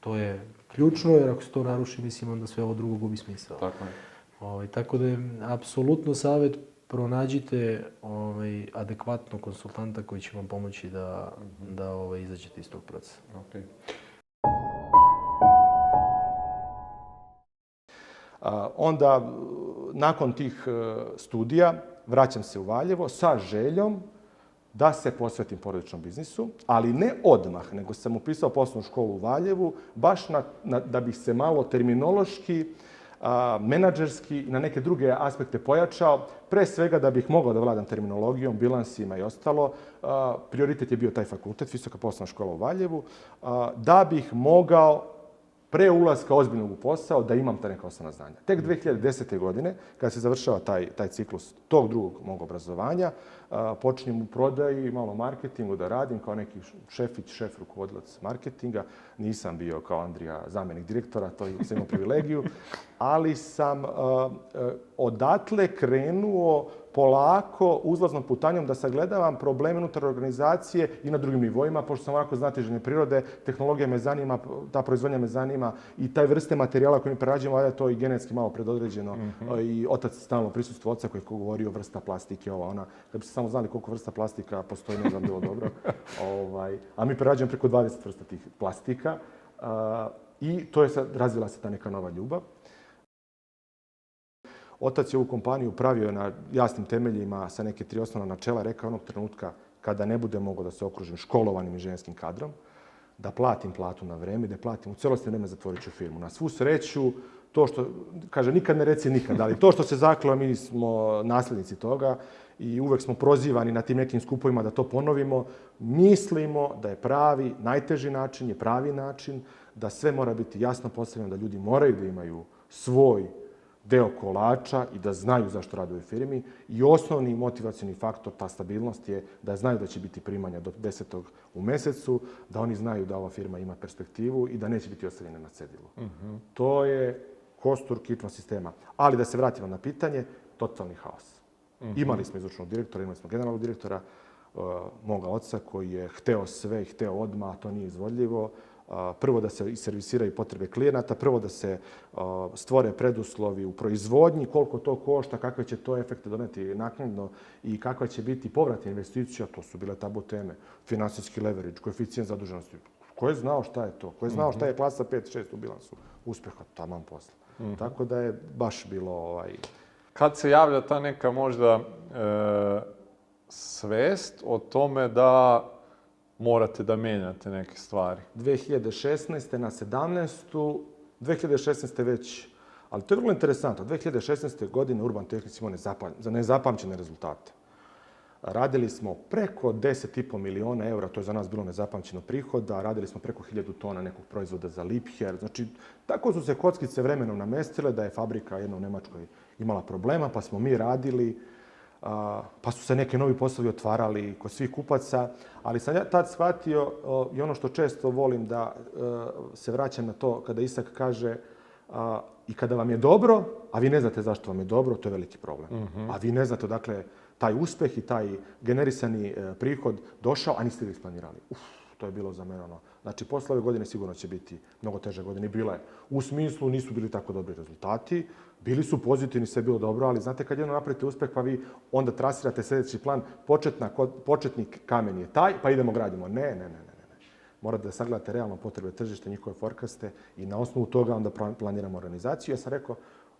To je ključno, jer ako se to naruši, mislim, onda sve ovo drugo gubi smisao. Tako je. Ovaj, tako da je apsolutno savjet pronađite ovaj, adekvatnog konsultanta koji će vam pomoći da, da ovaj, izađete iz tog procesa. Okay. A, onda, nakon tih e, studija, vraćam se u Valjevo sa željom da se posvetim porodičnom biznisu, ali ne odmah, nego sam upisao poslovnu školu u Valjevu, baš na, na, da bih se malo terminološki, a, menadžerski i na neke druge aspekte pojačao, pre svega da bih mogao da vladam terminologijom, bilansima i ostalo. A, prioritet je bio taj fakultet, Visoka poslovna škola u Valjevu, a, da bih mogao pre ulaska ozbiljnog u posao da imam ta neka osnovna znanja. Tek 2010. godine, kada se završava taj, taj ciklus tog drugog mog obrazovanja, a, počinjem u prodaji i malo marketingu da radim kao neki šefić, šef, rukovodilac marketinga. Nisam bio kao Andrija zamjenik direktora, to sam imao privilegiju, ali sam a, a, odatle krenuo polako uzlaznom putanjom da sagledavam probleme unutar organizacije i na drugim nivoima, pošto sam ovako znatižene prirode, tehnologija me zanima, ta proizvodnja me zanima i taj vrste materijala koje mi prerađujemo, ali je to i genetski malo predodređeno. Mm -hmm. I otac stalno prisustvo oca koji je govorio vrsta plastike, ova, ona. Da bi se samo znali koliko vrsta plastika postoji, ne znam bilo dobro. ovaj, a mi prerađujemo preko 20 vrsta tih plastika. Uh, I to je sad, razvila se ta neka nova ljubav. Otac je ovu kompaniju pravio na jasnim temeljima sa neke tri osnovna načela. Rekao onog trenutka kada ne bude mogao da se okružim školovanim inženjerskim kadrom, da platim platu na vreme, da platim u celosti vreme zatvorit ću firmu. Na svu sreću, to što, kaže, nikad ne reci nikad, ali to što se zaklao, mi smo nasljednici toga i uvek smo prozivani na tim nekim skupovima da to ponovimo. Mislimo da je pravi, najteži način je pravi način, da sve mora biti jasno postavljeno, da ljudi moraju da imaju svoj deo kolača i da znaju zašto rade u firmi. I osnovni motivacioni faktor, ta stabilnost je da znaju da će biti primanja do desetog u mesecu, da oni znaju da ova firma ima perspektivu i da neće biti ostavljene na cedilu. Mm -hmm. To je kostur kitnog sistema. Ali da se vratimo na pitanje, totalni haos. Mm -hmm. Imali smo izvršnog direktora, imali smo generalnog direktora, uh, moga oca koji je hteo sve i hteo odmah, a to nije izvodljivo prvo da se servisiraju potrebe klijenata, prvo da se stvore preduslovi u proizvodnji, koliko to košta, kakve će to efekte doneti naknadno i kakva će biti povrat investicija, to su bile tabu teme. Finansijski leverage, koeficijent zaduženosti. Ko je znao šta je to? Ko je znao šta je klasa 5-6 u bilansu uspeha? Taman posla. Mm -hmm. Tako da je baš bilo... Ovaj... Kad se javlja ta neka možda e, svest o tome da morate da menjate neke stvari? 2016. na 17. 2016. već, ali to je vrlo interesantno, 2016. godine Urban Tehnici imao za nezapamćene rezultate. Radili smo preko 10,5 miliona eura, to je za nas bilo nezapamćeno prihoda, radili smo preko 1000 tona nekog proizvoda za Lipher. Znači, tako su se kockice vremenom namestile da je fabrika jedna u Nemačkoj imala problema, pa smo mi radili pa su se neke novi poslovi otvarali kod svih kupaca, ali sam ja tad shvatio i ono što često volim da e, se vraćam na to kada Isak kaže i kada vam je dobro, a vi ne znate zašto vam je dobro, to je veliki problem. Mm -hmm. A vi ne znate dakle taj uspeh i taj generisani e, prihod došao, a niste ga isplanirali. Uf, to je bilo za mene ono. Znači, posle ove godine sigurno će biti mnogo teže godine. Bila je. U smislu nisu bili tako dobri rezultati, bili su pozitivni, sve je bilo dobro, ali znate kad jedno napravite uspeh, pa vi onda trasirate sljedeći plan, početna, početni kamen je taj, pa idemo gradimo. Ne, ne, ne, ne. ne. Morate da sagledate realno potrebe tržišta, njihove forkaste i na osnovu toga onda planiramo organizaciju. Ja sam rekao,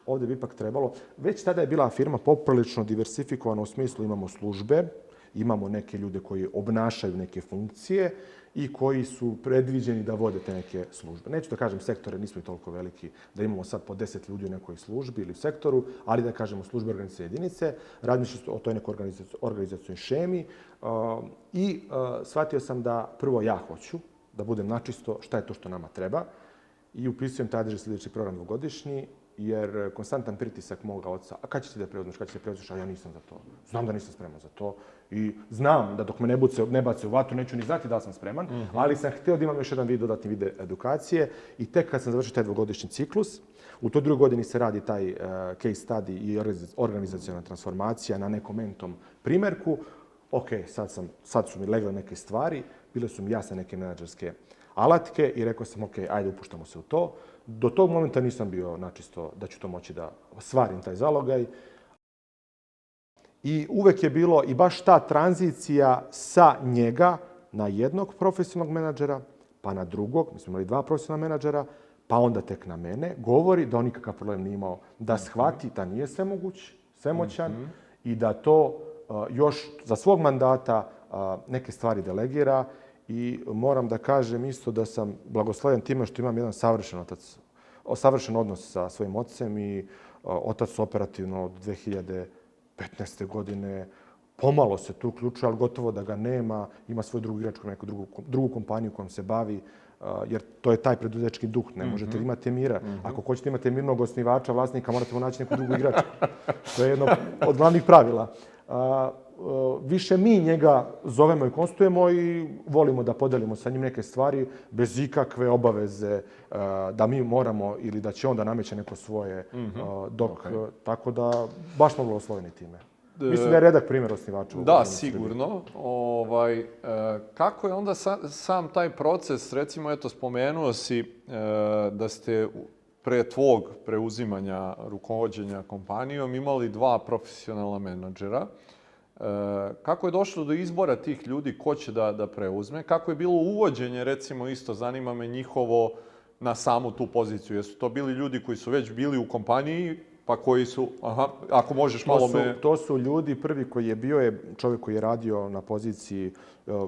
ovde bi ipak trebalo, već tada je bila firma poprilično diversifikovana u smislu imamo službe, imamo neke ljude koji obnašaju neke funkcije, i koji su predviđeni da vode te neke službe. Neću da kažem sektore, nismo i toliko veliki da imamo sad po 10 ljudi u nekoj službi ili sektoru, ali da kažemo službe organizacije jedinice, razmišljamo o toj nekoj organizacijoj šemi uh, i uh, shvatio sam da prvo ja hoću da budem načisto šta je to što nama treba i upisujem taj adres sljedeći program dvogodišnji jer konstantan pritisak moga oca, a kad ćeš ti da preuzmeš, kad ćeš da preuzmeš, a ja nisam za to. Znam da nisam spreman za to i znam da dok me ne, buce, ne bace u vatu, neću ni znati da sam spreman, mm -hmm. ali sam htio da imam još jedan vid, dodatni vid edukacije i tek kad sam završio taj dvogodišnji ciklus, u toj drugoj godini se radi taj uh, case study i organizacijona transformacija na nekom mentom primerku, ok, sad, sam, sad su mi legle neke stvari, bile su mi jasne neke menadžerske alatke i rekao sam, ok, ajde, upuštamo se u to. Do tog momenta nisam bio načisto da ću to moći da stvarim taj zalogaj. I uvek je bilo i baš ta tranzicija sa njega na jednog profesionalnog menadžera, pa na drugog, mi smo imali dva profesionalna menadžera, pa onda tek na mene, govori da on nikakav problem nije imao. Da shvati da nije svemoguć, svemoćan i da to uh, još za svog mandata uh, neke stvari delegira. I moram da kažem isto da sam blagosloven time što imam jedan savršen otac, savršen odnos sa svojim ocem i uh, otac operativno od 2015. godine pomalo se tu uključuje, ali gotovo da ga nema. Ima svoju drugu igračku, neku drugu, drugu kompaniju kojom se bavi, uh, jer to je taj preduzetnički duh. Ne možete da imate mira. Ako hoćete imate mirnog osnivača, vlasnika, morate mu naći neku drugu igračku. To je jedno od glavnih pravila. Uh, više mi njega zovemo i konstujemo i volimo da podelimo sa njim neke stvari bez ikakve obaveze uh, da mi moramo ili da će on da nameće neko svoje. uh, Dok, uh, tako da, baš smo blagosloveni time. Mislim da je redak primjer osnivača. Da, sigurno. Ovaj, kako je onda sa, sam taj proces, recimo, eto, spomenuo si da ste pre tvog preuzimanja rukovođenja kompanijom imali dva profesionalna menadžera. Kako je došlo do izbora tih ljudi, ko će da, da preuzme? Kako je bilo uvođenje, recimo, isto zanima me njihovo na samu tu poziciju? Jesu to bili ljudi koji su već bili u kompaniji, pa koji su, aha, ako možeš malo To su, me... to su ljudi, prvi koji je bio je čovjek koji je radio na poziciji,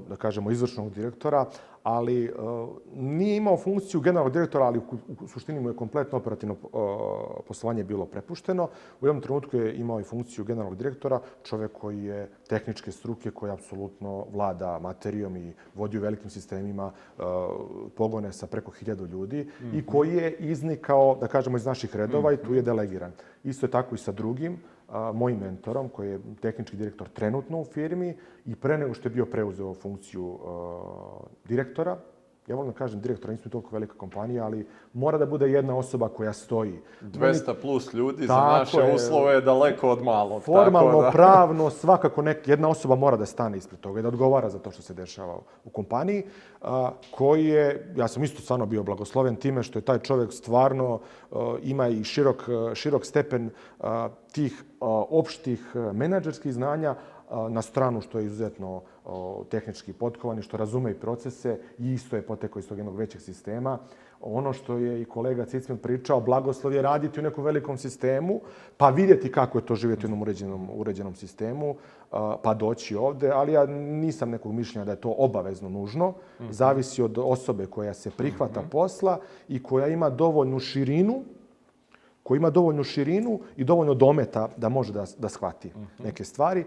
da kažemo, izvršnog direktora, ali e, nije imao funkciju generalnog direktora, ali u, suštini mu je kompletno operativno e, poslovanje bilo prepušteno. U jednom trenutku je imao i funkciju generalnog direktora, čovjek koji je tehničke struke, koji apsolutno vlada materijom i vodi u velikim sistemima e, pogone sa preko hiljadu ljudi i koji je iznikao, da kažemo, iz naših redova i tu je delegiran. Isto je tako i sa drugim, a, mojim mentorom, koji je tehnički direktor trenutno u firmi i pre nego što je bio preuzeo funkciju a, direktora, ja volim da kažem direktora, nismo toliko velika kompanija, ali mora da bude jedna osoba koja stoji. 200 plus ljudi za Tako naše je. uslove je daleko od malog. Formalno, tako da. pravno, svakako nek, jedna osoba mora da stane ispred toga i da odgovara za to što se dešava u kompaniji, a, koji je, ja sam isto stvarno bio blagosloven time što je taj čovjek stvarno a, ima i širok, širok stepen a, tih a, opštih menadžerskih znanja, na stranu što je izuzetno tehnički potkovan i što razume i procese i isto je potekao iz tog jednog većeg sistema. Ono što je i kolega Cicmen pričao, blagoslov je raditi u nekom velikom sistemu, pa vidjeti kako je to živjeti u jednom uređenom, uređenom sistemu, pa doći ovde, ali ja nisam nekog mišljenja da je to obavezno nužno. Zavisi od osobe koja se prihvata posla i koja ima dovoljnu širinu koji ima dovoljnu širinu i dovoljno dometa da može da, da shvati neke stvari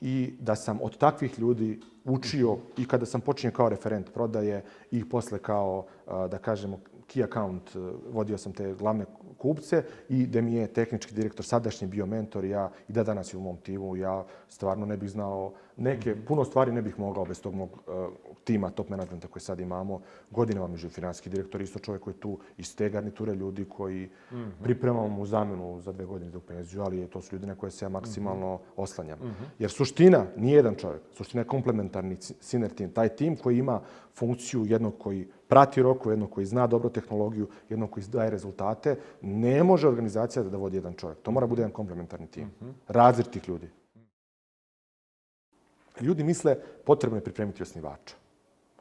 i da sam od takvih ljudi učio i kada sam počinio kao referent prodaje i posle kao, da kažemo, key account, vodio sam te glavne kupce i da mi je tehnički direktor sadašnji bio mentor i ja i da danas je u mom timu, ja stvarno ne bih znao neke, puno stvari ne bih mogao bez tog mog tima top managementa koji sad imamo. Godinama živi finanski direktor, isto čovjek koji je tu iz te garniture ljudi koji pripremamo mu zamenu za dve godine u penziju, ali to su ljudi na koje se ja maksimalno oslanjam. Jer suština nije jedan čovjek, suština je komplementarni siner tim. Taj tim koji ima funkciju jednog koji prati roku, jednog koji zna dobro tehnologiju, jednog koji daje rezultate, ne može organizacija da vodi jedan čovjek. To mora bude jedan komplementarni tim. Različitih ljudi. Ljudi misle potrebno je pripremiti osnivača.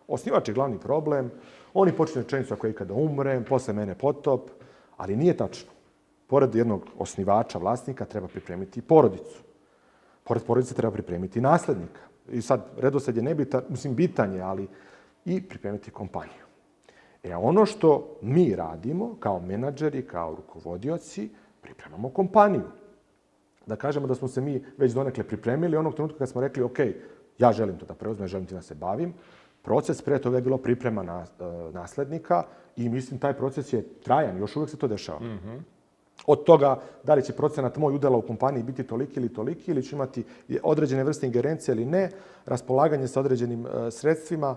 Osnivač je glavni problem, oni počne rečenicu ako ikada umrem, posle mene potop, ali nije tačno. Pored jednog osnivača, vlasnika, treba pripremiti porodicu. Pored porodice treba pripremiti naslednika. I sad, redosled je nebitan, mislim, bitan je, ali i pripremiti kompaniju. E, ono što mi radimo kao menadžeri, kao rukovodioci, pripremamo kompaniju da kažemo da smo se mi već donekle pripremili onog trenutka kad smo rekli, ok, ja želim to da preuzmem, želim ti da se bavim. Proces pre toga je bilo priprema na, e, naslednika i mislim taj proces je trajan, još uvek se to dešava. Od toga da li će procenat moj udela u kompaniji biti toliki ili toliki ili će imati određene vrste ingerencije ili ne, raspolaganje sa određenim e, sredstvima,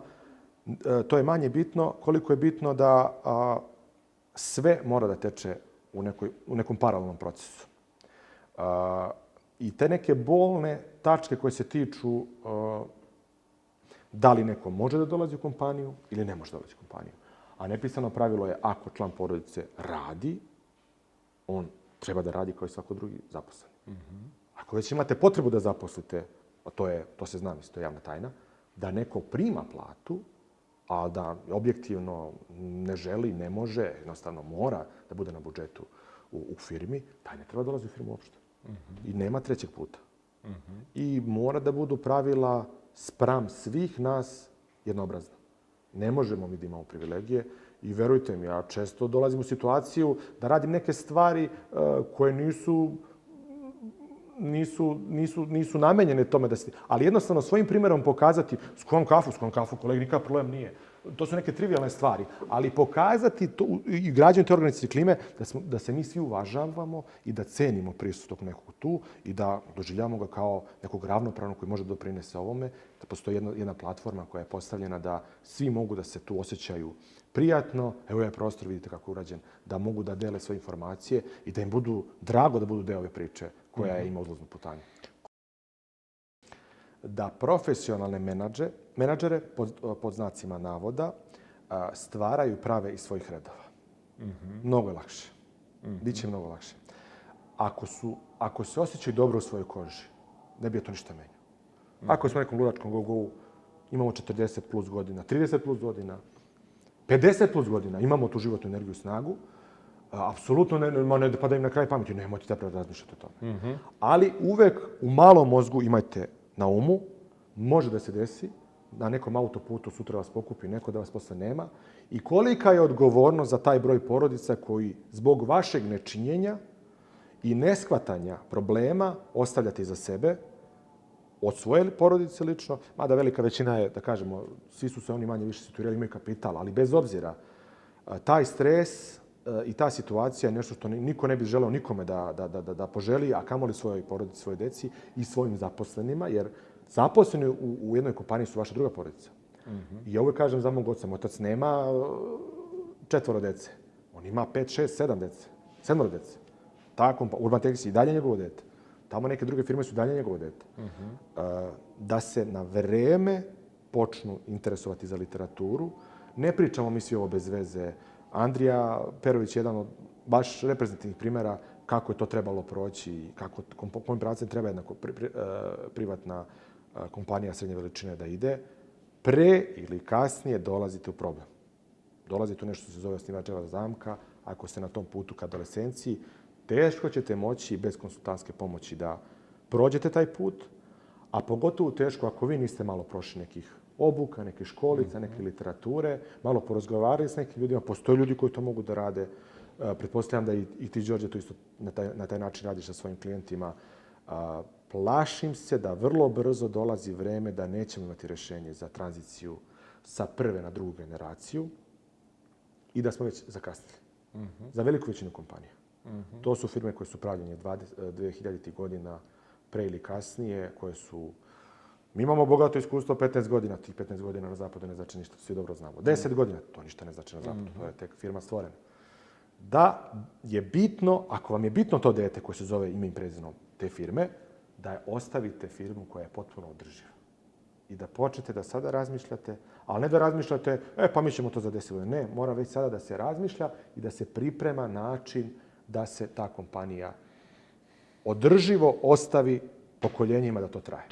e, to je manje bitno koliko je bitno da a, sve mora da teče u, nekoj, u nekom paralelnom procesu. A, I te neke bolne tačke koje se tiču a, Da li neko može da dolazi u kompaniju ili ne može da dolazi u kompaniju. A nepisano pravilo je ako član porodice radi, on treba da radi kao i svako drugi zaposlen. Ako već imate potrebu da zaposlite, a to, je, to se zna, mislim, to je javna tajna, da neko prima platu, a da objektivno ne želi, ne može, jednostavno mora da bude na budžetu u, u firmi, taj ne treba dolazi u firmu uopšte. I nema trećeg puta. I mora da budu pravila spram svih nas jednoobrazna. Ne možemo mi da imamo privilegije i verujte mi, ja često dolazim u situaciju da radim neke stvari uh, koje nisu nisu, nisu, nisu namenjene tome da se... Ali jednostavno svojim primjerom pokazati s kojom kafu, s kojom kafu, kolegi, nikakav problem nije. To su neke trivialne stvari, ali pokazati to, i građanju te organizacije klime da, smo, da se mi svi uvažavamo i da cenimo prisustvo tog nekog tu i da doživljavamo ga kao nekog ravnopravnog koji može da doprinese ovome, da postoji jedna, jedna platforma koja je postavljena da svi mogu da se tu osjećaju prijatno, evo je prostor, vidite kako je urađen, da mogu da dele svoje informacije i da im budu drago da budu deo ove priče koja je ima odlaznu putanju. Da profesionalne menadže, menadžere, pod, pod znacima navoda, a, stvaraju prave iz svojih redova. Mnogo je lakše. Biće mnogo lakše. Ako, su, ako se osjećaju dobro u svojoj koži, ne bi ja to ništa menjao. Ako smo nekom ludačkom gogovu, imamo 40 plus godina, 30 plus godina, 50 plus godina, imamo tu životnu energiju i snagu, a, apsolutno ne, ne, ne pada im na kraj pameti, nemojte da razmišljate o tome. Ali uvek u malom mozgu imajte na umu, može da se desi na nekom autoputu sutra vas pokupi neko da vas posle nema. I kolika je odgovornost za taj broj porodica koji zbog vašeg nečinjenja i neshvatanja problema ostavljate iza sebe, od svoje porodice lično, mada velika većina je, da kažemo, svi su se oni manje više situirali, imaju kapital, ali bez obzira, taj stres i ta situacija je nešto što ni- niko ne bi želeo nikome da, da, da, da, da poželi, a kamoli svojoj porodici, svojoj deci i svojim zaposlenima, jer zaposleni u, u jednoj kompaniji su vaša druga porodica. I ja uvek kažem za mog oca, moj otac nema uh, četvoro dece. On ima pet, šest, sedam dece. Sedmoro dece. Ta kompa, Urban je i dalje njegovo dete. Tamo neke druge firme su dalje njegovo dete. Uh, da se na vreme počnu interesovati za literaturu. Ne pričamo mi svi ovo bez veze. Andrija Perović je jedan od baš reprezentativnih primjera kako je to trebalo proći i kako, kojim pravcem treba jedna ko- pri, pri, uh, privatna uh, kompanija srednje veličine da ide. Pre ili kasnije dolazite u problem. Dolazite u nešto što se zove osnivačeva zamka. Ako ste na tom putu ka adolescenciji, teško ćete moći bez konsultantske pomoći da prođete taj put, a pogotovo teško ako vi niste malo prošli nekih obuka, neke školica, neke literature, malo porazgovarali s nekim ljudima. Postoje ljudi koji to mogu da rade. E, Pretpostavljam da i, i ti, Đorđe, to isto na taj, na taj način radiš sa svojim klijentima. Plašim se da vrlo brzo dolazi vreme da nećemo imati rešenje za tranziciju sa prve na drugu generaciju i da smo već zakasnili. Za veliku većinu kompanija. To su firme koje su pravljene 20, 2000. godina pre ili kasnije, koje su... Mi imamo bogato iskustvo 15 godina, tih 15 godina na zapadu ne znači ništa, svi dobro znamo. 10 godina, to ništa ne znači na zapadu, to je tek firma stvorena. Da je bitno, ako vam je bitno to dete koje se zove ime i prezinom te firme, da je ostavite firmu koja je potpuno održiva. I da počnete da sada razmišljate, ali ne da razmišljate, e pa mi ćemo to za 10 godina. Ne, mora već sada da se razmišlja i da se priprema način da se ta kompanija održivo ostavi pokoljenjima da to traje.